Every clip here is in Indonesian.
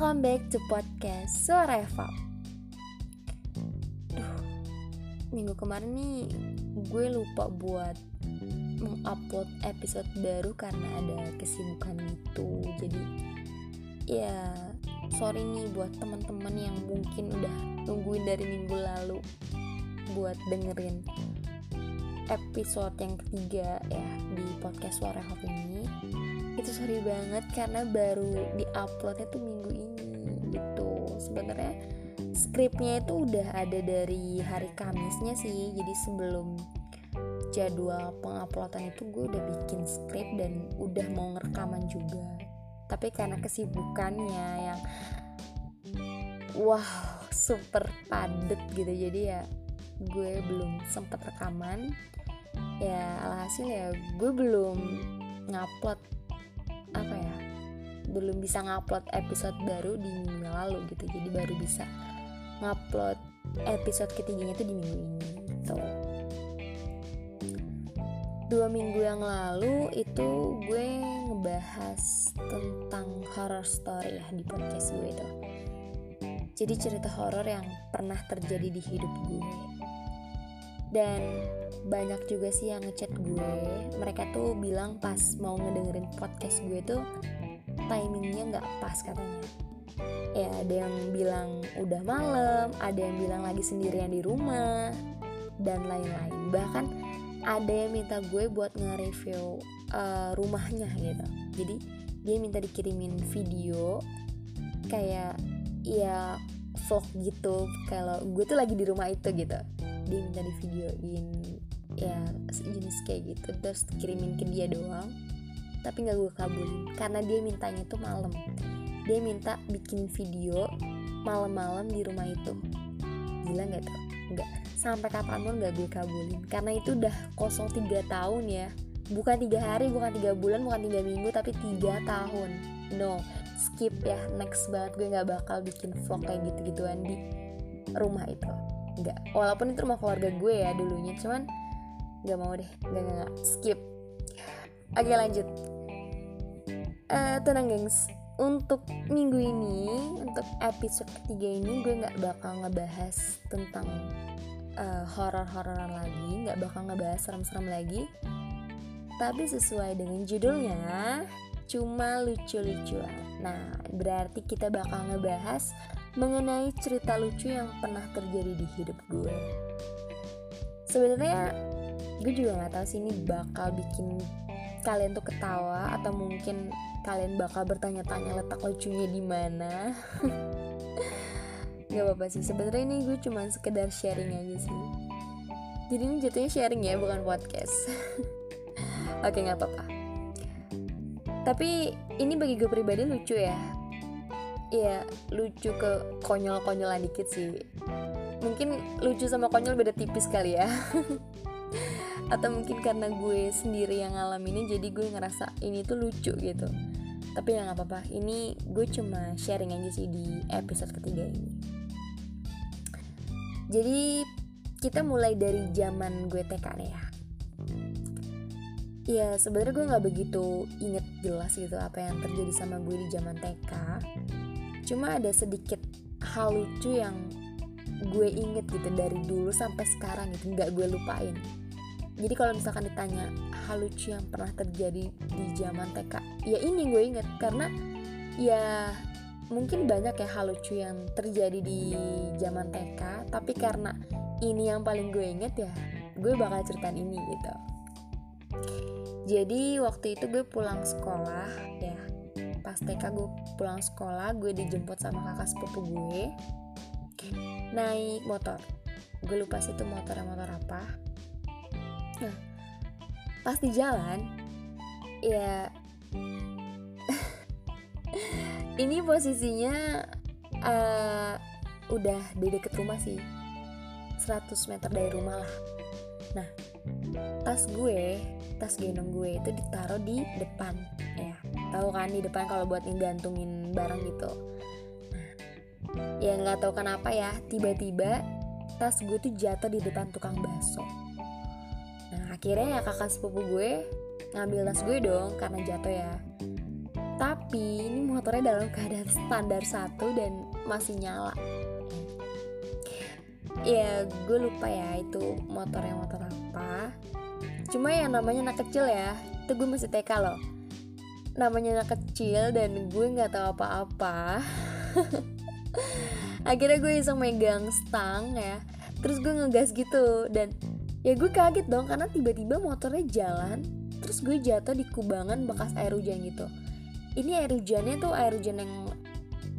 welcome back to podcast Suara Eva Duh, minggu kemarin nih gue lupa buat mengupload episode baru karena ada kesibukan gitu Jadi ya sorry nih buat teman-teman yang mungkin udah nungguin dari minggu lalu buat dengerin episode yang ketiga ya di podcast Suara Eva ini. Itu sorry banget karena baru di uploadnya tuh minggu ini gitu. Sebenarnya skripnya itu udah ada dari hari Kamisnya sih. Jadi sebelum jadwal penguploadan itu gue udah bikin skrip dan udah mau ngerekaman juga. Tapi karena kesibukannya yang wah super padet gitu. Jadi ya gue belum sempet rekaman ya alhasil ya gue belum ngupload apa ya belum bisa ngupload episode baru di minggu lalu gitu. Jadi baru bisa ngupload episode ketiganya itu di minggu ini gitu. Dua minggu yang lalu itu gue ngebahas tentang horror story ya di podcast gue itu. Jadi cerita horor yang pernah terjadi di hidup gue dan banyak juga sih yang ngechat gue. Mereka tuh bilang pas mau ngedengerin podcast gue tuh timingnya nggak pas katanya. Ya ada yang bilang udah malam ada yang bilang lagi sendirian di rumah dan lain-lain. Bahkan ada yang minta gue buat nge-review uh, rumahnya gitu. Jadi dia minta dikirimin video kayak ya vlog gitu. Kalau gue tuh lagi di rumah itu gitu dia minta di videoin ya jenis kayak gitu terus kirimin ke dia doang. Tapi nggak gue kabulin karena dia mintanya tuh malam. Dia minta bikin video malam-malam di rumah itu. Gila nggak tuh nggak. Sampai kapan pun nggak gue kabulin karena itu udah kosong tiga tahun ya. Bukan tiga hari bukan tiga bulan bukan tiga minggu tapi tiga tahun. No skip ya next banget. Gue nggak bakal bikin vlog kayak gitu gituan di rumah itu nggak walaupun itu rumah keluarga gue ya dulunya cuman nggak mau deh nggak nggak skip. Oke lanjut. Uh, tenang gengs. Untuk minggu ini untuk episode ketiga ini gue nggak bakal ngebahas tentang uh, horor-hororan lagi nggak bakal ngebahas serem-serem lagi. Tapi sesuai dengan judulnya cuma lucu-lucuan. Nah berarti kita bakal ngebahas mengenai cerita lucu yang pernah terjadi di hidup gue. Sebenarnya gue juga nggak tahu sih ini bakal bikin kalian tuh ketawa atau mungkin kalian bakal bertanya-tanya letak lucunya di mana. Nggak apa-apa sih sebenarnya ini gue cuma sekedar sharing aja sih. Jadi ini jatuhnya sharing ya bukan podcast. Oke nggak apa-apa. Tapi ini bagi gue pribadi lucu ya ya lucu ke konyol-konyolan dikit sih. Mungkin lucu sama konyol beda tipis kali ya. Atau mungkin karena gue sendiri yang ngalamin ini jadi gue ngerasa ini tuh lucu gitu. Tapi ya nggak apa-apa. Ini gue cuma sharing aja sih di episode ketiga ini. Jadi kita mulai dari zaman gue TK nih ya. Ya sebenarnya gue nggak begitu inget jelas gitu apa yang terjadi sama gue di zaman TK cuma ada sedikit hal lucu yang gue inget gitu dari dulu sampai sekarang gitu nggak gue lupain. Jadi kalau misalkan ditanya hal lucu yang pernah terjadi di zaman TK ya ini gue inget. Karena ya mungkin banyak ya hal lucu yang terjadi di zaman TK tapi karena ini yang paling gue inget ya gue bakal ceritain ini gitu. Jadi waktu itu gue pulang sekolah ya pas TK gue pulang sekolah gue dijemput sama kakak sepupu gue. Naik motor. Gue lupa sih itu motor motor apa. Nah pas di jalan ya ini posisinya uh, udah di deket rumah sih. 100 meter dari rumah lah. Nah tas gue tas gendong gue itu ditaruh di depan ya tahu kan di depan kalau buat ngegantungin barang gitu. Nah, ya nggak tahu kenapa ya tiba-tiba tas gue tuh jatuh di depan tukang bakso. Akhirnya ya kakak sepupu gue ngambil tas gue dong karena jatuh ya. Tapi ini motornya dalam keadaan standar satu dan masih nyala. Ya gue lupa ya itu motornya motor apa. Cuma yang namanya anak kecil ya itu gue masih TK loh namanya anak kecil dan gue nggak tahu apa-apa. Akhirnya gue iseng megang stang ya. Terus gue ngegas gitu dan ya gue kaget dong karena tiba-tiba motornya jalan terus gue jatuh di kubangan bekas air hujan gitu. Ini air hujannya tuh air hujan yang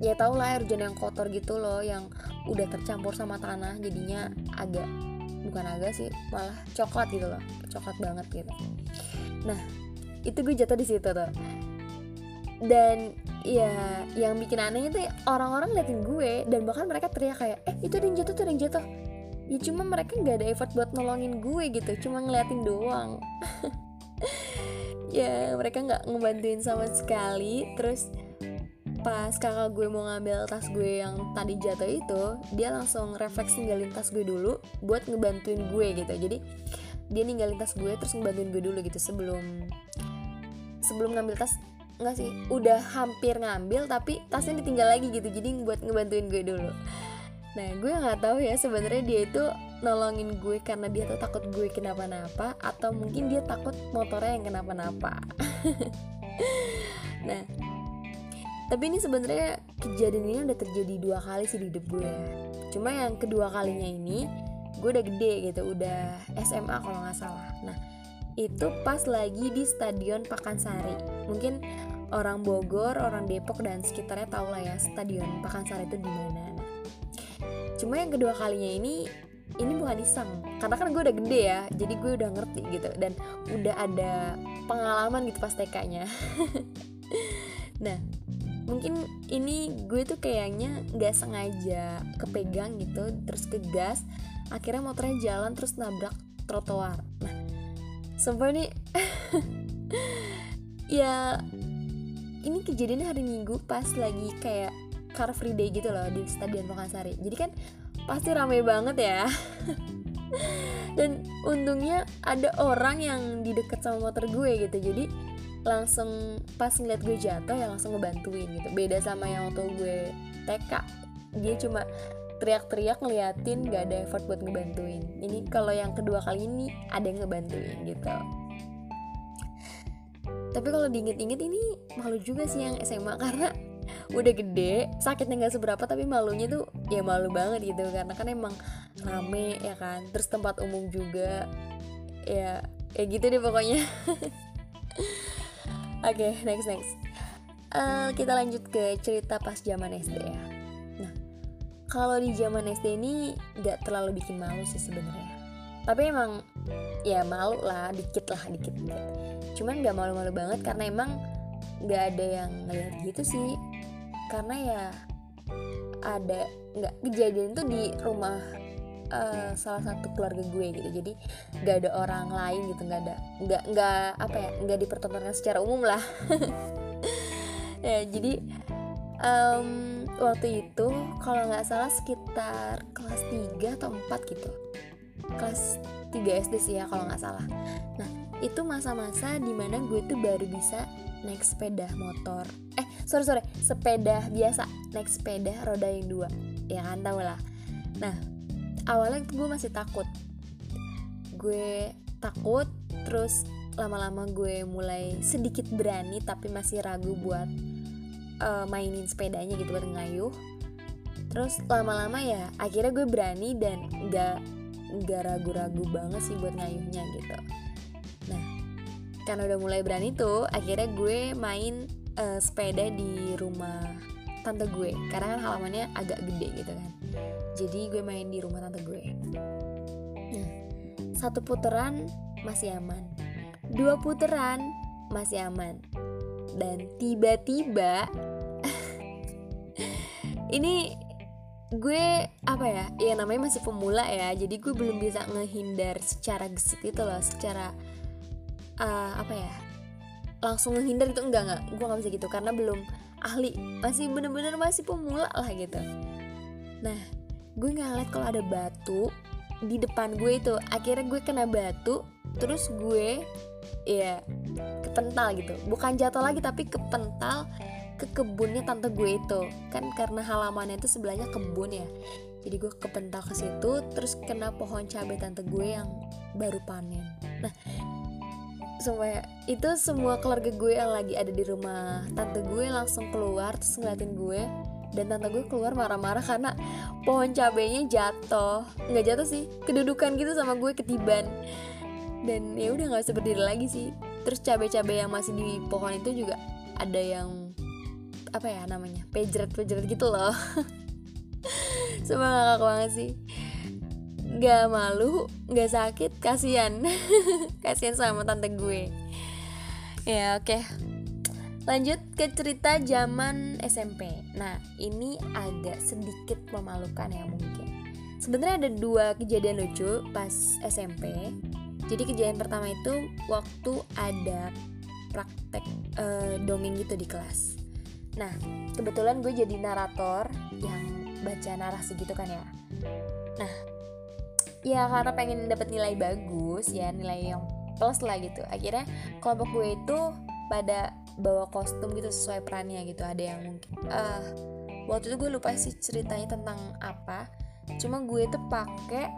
ya tau lah air hujan yang kotor gitu loh yang udah tercampur sama tanah jadinya agak bukan agak sih malah coklat gitu loh coklat banget gitu. Nah itu gue jatuh di situ tuh. Dan ya yang bikin anehnya tuh orang-orang ngeliatin gue dan bahkan mereka teriak kayak eh itu ada yang jatuh tuh ada yang jatuh. Ya cuma mereka nggak ada effort buat nolongin gue gitu cuma ngeliatin doang. Ya mereka nggak ngebantuin sama sekali. Terus pas kakak gue mau ngambil tas gue yang tadi jatuh itu dia langsung refleks ninggalin tas gue dulu buat ngebantuin gue gitu. Jadi dia ninggalin tas gue terus ngebantuin gue dulu gitu sebelum sebelum ngambil tas nggak sih udah hampir ngambil tapi tasnya ditinggal lagi gitu jadi buat ngebantuin gue dulu. Nah gue nggak tahu ya sebenarnya dia itu nolongin gue karena dia tuh takut gue kenapa-napa atau mungkin dia takut motornya yang kenapa-napa. Nah tapi ini sebenarnya kejadian ini udah terjadi dua kali sih di hidup gue. Cuma yang kedua kalinya ini gue udah gede gitu udah SMA kalau nggak salah. Nah itu pas lagi di stadion Pakansari. Mungkin orang Bogor orang Depok dan sekitarnya tau lah ya stadion Pakansari itu di mana. Nah cuma yang kedua kalinya ini ini bukan iseng. Karena kan gue udah gede ya jadi gue udah ngerti gitu. Dan udah ada pengalaman gitu pas TK-nya nah mungkin ini gue tuh kayaknya nggak sengaja kepegang gitu terus ke gas akhirnya motornya jalan terus nabrak trotoar. Nah sumpah nih. Ya ini kejadiannya hari minggu pas lagi kayak car free day gitu loh di stadion Pakansari jadi kan pasti rame banget ya. Dan untungnya ada orang yang di deket sama motor gue gitu. Jadi langsung pas ngeliat gue jatuh ya langsung ngebantuin gitu. Beda sama yang waktu gue TK dia cuma teriak-teriak ngeliatin gak ada effort buat ngebantuin ini kalau yang kedua kali ini ada yang ngebantuin gitu tapi kalau diinget-inget ini malu juga sih yang SMA karena udah gede sakitnya nggak seberapa tapi malunya tuh ya malu banget gitu karena kan emang rame ya kan terus tempat umum juga ya ya gitu deh pokoknya Oke, okay, next next. Uh, kita lanjut ke cerita pas zaman SD ya. Kalau di zaman SD ini nggak terlalu bikin malu sih sebenarnya. Tapi emang ya malu lah, dikit lah, dikit dikit. Cuman nggak malu-malu banget karena emang nggak ada yang ngeliat gitu sih. Karena ya ada nggak kejadian tuh di rumah uh, salah satu keluarga gue gitu jadi nggak ada orang lain gitu nggak ada nggak nggak apa ya nggak dipertontonkan secara umum lah ya jadi um, waktu itu kalau nggak salah sekitar kelas 3 atau 4 gitu. Kelas 3 SD sih ya kalau nggak salah. Nah itu masa-masa di mana gue tuh baru bisa naik sepeda motor. Eh sorry sorry sepeda biasa naik sepeda roda yang dua. Ya kan tau lah. Nah awalnya gue masih takut. Gue takut terus lama-lama gue mulai sedikit berani tapi masih ragu buat uh, mainin sepedanya gitu buat ngayuh. Terus lama-lama ya akhirnya gue berani dan nggak nggak ragu-ragu banget sih buat ngayuhnya gitu. Nah karena udah mulai berani tuh akhirnya gue main uh, sepeda di rumah tante gue. Karena kan halamannya agak gede gitu kan. Jadi gue main di rumah tante gue. Nah satu putaran masih aman. Dua putaran masih aman dan tiba-tiba ini gue apa ya ya namanya masih pemula ya jadi gue belum bisa ngehindar secara gesit itu loh secara uh, apa ya langsung ngehindar itu enggak enggak gue nggak bisa gitu karena belum ahli masih bener-bener masih pemula lah gitu. Nah gue ngeliat kalau ada batu di depan gue itu. Akhirnya gue kena batu terus gue ya kepental gitu. Bukan jatuh lagi tapi kepental ke kebunnya tante gue itu. Kan karena halamannya itu sebelahnya kebun ya. Jadi gue kepental ke situ terus kena pohon cabai tante gue yang baru panen. Nah supaya itu semua keluarga gue yang lagi ada di rumah tante gue langsung keluar terus ngeliatin gue. Dan tante gue keluar marah-marah karena pohon cabenya jatuh. Nggak jatuh sih kedudukan gitu sama gue ketiban. Dan ya udah nggak bisa berdiri lagi sih terus cabai-cabai yang masih di pohon itu juga ada yang apa ya namanya pejret pejret gitu loh. Sumpah ngakak banget sih. Gak malu, gak sakit, kasihan. Kasihan sama tante gue. Ya oke. Lanjut ke cerita zaman SMP Nah ini agak sedikit memalukan ya mungkin. Sebenarnya ada dua kejadian lucu pas SMP Jadi kejadian pertama itu waktu ada praktek uh, dongeng gitu di kelas Nah, kebetulan gue jadi narator yang baca narasi gitu kan ya. Nah, ya karena pengen dapat nilai bagus ya, nilai yang plus lah gitu. Akhirnya kelompok gue itu pada bawa kostum gitu sesuai perannya gitu. Ada yang mungkin uh, waktu itu gue lupa sih ceritanya tentang apa. Cuma gue itu pakai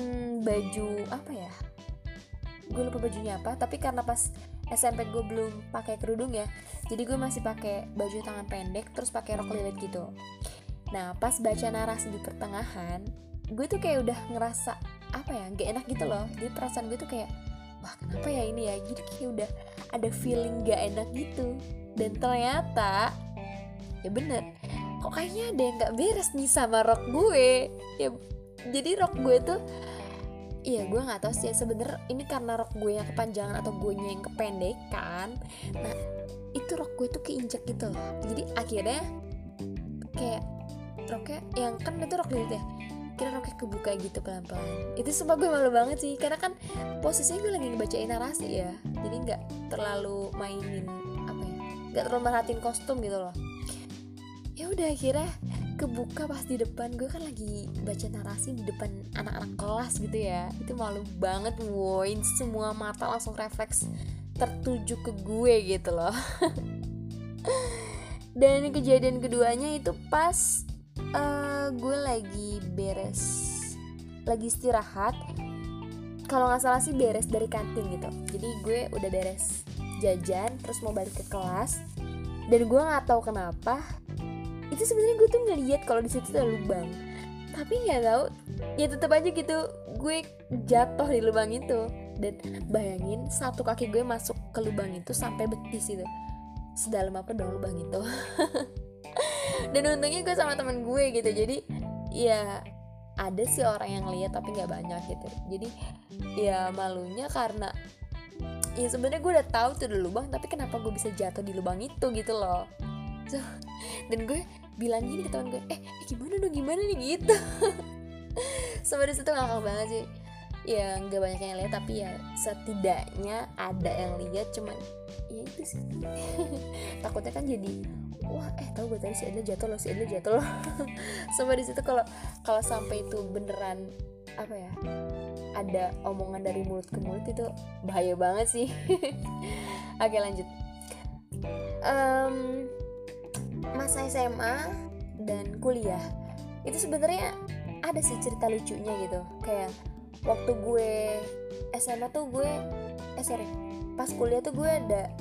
hmm, baju apa ya? Gue lupa bajunya apa, tapi karena pas SMP gue belum pakai kerudung ya jadi gue masih pakai baju tangan pendek terus pakai rok lilit gitu. Nah pas baca narasi di pertengahan gue tuh kayak udah ngerasa apa ya gak enak gitu loh. Jadi perasaan gue tuh kayak wah kenapa ya ini ya? Jadi kayak udah ada feeling gak enak gitu. Dan ternyata ya bener kok kayaknya ada yang gak beres nih sama rok gue. Ya jadi rok gue tuh Iya gue nggak tahu sih. Sebenernya ini karena rok gue yang kepanjangan atau gue yang kependekan Nah itu rok gue tuh keinjek gitu loh. Jadi akhirnya kayak roknya yang kan itu rok lilit ya kira roknya kebuka gitu pelan-pelan. Itu sumpah gue malu banget sih karena kan posisinya gue lagi ngebacain narasi ya. Jadi nggak terlalu mainin apa ya nggak terlalu merhatiin kostum gitu loh. Ya udah akhirnya kebuka pas di depan. Gue kan lagi baca narasi di depan anak-anak kelas gitu ya. Itu malu banget woi. Semua mata langsung refleks tertuju ke gue gitu loh. Dan kejadian keduanya itu pas uh, gue lagi beres lagi istirahat. Kalau nggak salah sih beres dari kantin gitu. Jadi gue udah beres jajan terus mau balik ke kelas. Dan gue nggak tahu kenapa itu sebenarnya gue tuh ngeliat kalau di situ ada lubang. Tapi nggak tahu ya tetap aja gitu gue jatuh di lubang itu. Dan bayangin satu kaki gue masuk ke lubang itu sampai betis itu. Sedalam apa dong lubang itu? Dan untungnya gue sama temen gue gitu jadi ya ada sih orang yang lihat tapi nggak banyak gitu. Jadi ya malunya karena ya sebenarnya gue udah tahu tuh ada lubang tapi kenapa gue bisa jatuh di lubang itu gitu loh so, dan gue bilang gini ke teman gue eh, eh gimana dong gimana nih? Gitu. Sampai di situ ngakak banget sih. Ya nggak banyak yang lihat tapi ya setidaknya ada yang lihat cuman ya itu sih. Takutnya kan jadi wah eh tahu gue tadi si Edna jatuh loh si Edna jatuh loh. Sampai di situ kalau kalau sampai itu beneran apa ya ada omongan dari mulut ke mulut itu bahaya banget sih. Oke lanjut. Um, masa SMA dan kuliah itu sebenarnya ada sih cerita lucunya gitu. Kayak waktu gue SMA tuh gue eh sorry pas kuliah tuh gue ada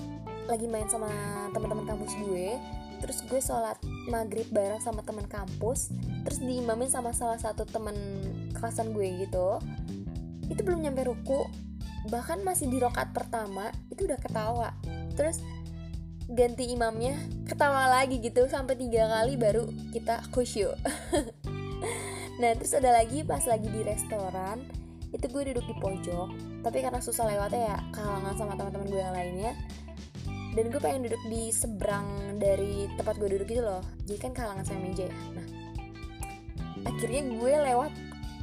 lagi main sama teman-teman kampus gue. Terus gue sholat maghrib bareng sama teman kampus terus diimamin sama salah satu teman kelasan gue gitu. Itu belum nyampe ruku bahkan masih di rokat pertama itu udah ketawa. Terus ganti imamnya ketawa lagi gitu sampai tiga kali baru kita khusyuk. Nah terus ada lagi pas lagi di restoran itu gue duduk di pojok tapi karena susah lewatnya ya kalangan sama teman-teman gue yang lainnya. Dan gue pengen duduk di seberang dari tempat gue duduk gitu loh jadi kan kalangan sama meja ya. Nah akhirnya gue lewat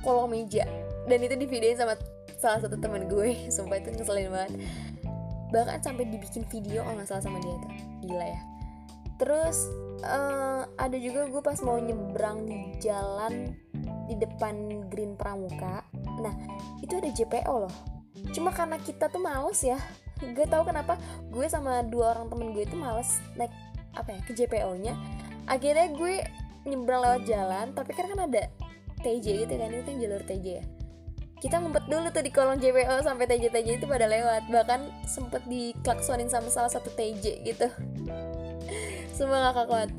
kolong meja dan itu di videoin sama salah satu teman gue. Sumpah itu ngeselin banget bahkan sampai dibikin video kalau nggak salah sama dia tuh. Gila ya. Terus uh, ada juga gue pas mau nyebrang di jalan di depan Green Pramuka. Nah itu ada JPO loh. Cuma karena kita tuh males ya. Gue tahu kenapa gue sama dua orang temen gue itu males naik apa ya ke JPO nya akhirnya gue nyebrang lewat jalan tapi kan kan ada TJ gitu kan itu kan jalur TJ ya kita ngumpet dulu tuh di kolong JPO sampai TJ TJ itu pada lewat. Bahkan sempet diklaksonin sama salah satu TJ gitu. Semua ngakak banget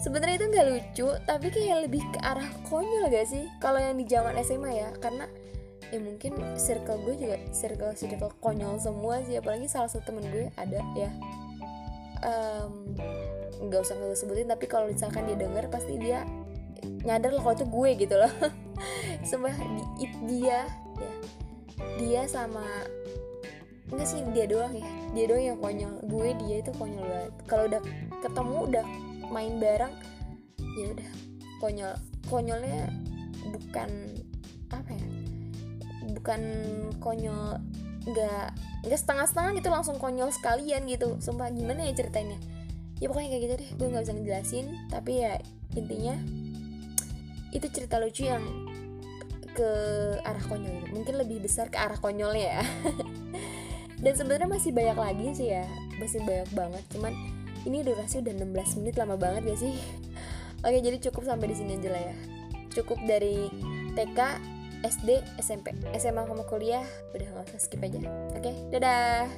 sebenarnya itu nggak lucu tapi kayak lebih ke arah konyol gak sih? Kalau yang di zaman SMA ya karena ya mungkin circle gue juga circle circle konyol semua sih. Apalagi salah satu temen gue ada ya. Nggak um, usah nggak sebutin tapi kalau misalkan dia denger pasti dia nyadar loh kalau itu gue gitu loh. Sembah di, dia ya. Dia sama enggak sih dia doang ya. Dia doang yang konyol. Gue dia itu konyol banget. Kalau udah ketemu udah main bareng ya udah. Konyol konyolnya bukan apa ya? Bukan konyol nggak nggak setengah-setengah gitu langsung konyol sekalian gitu. Sumpah gimana ya ceritanya? Ya pokoknya kayak gitu deh. Gue nggak bisa ngejelasin tapi ya intinya itu cerita lucu yang ke arah konyol gitu. mungkin lebih besar ke arah konyolnya ya. Dan sebenarnya masih banyak lagi sih ya. Masih banyak banget. Cuman ini durasi udah 16 menit lama banget ya sih? Oke jadi cukup sampai di sini aja lah ya. Cukup dari TK SD SMP SMA sama kuliah. Udah nggak usah skip aja. Oke dadah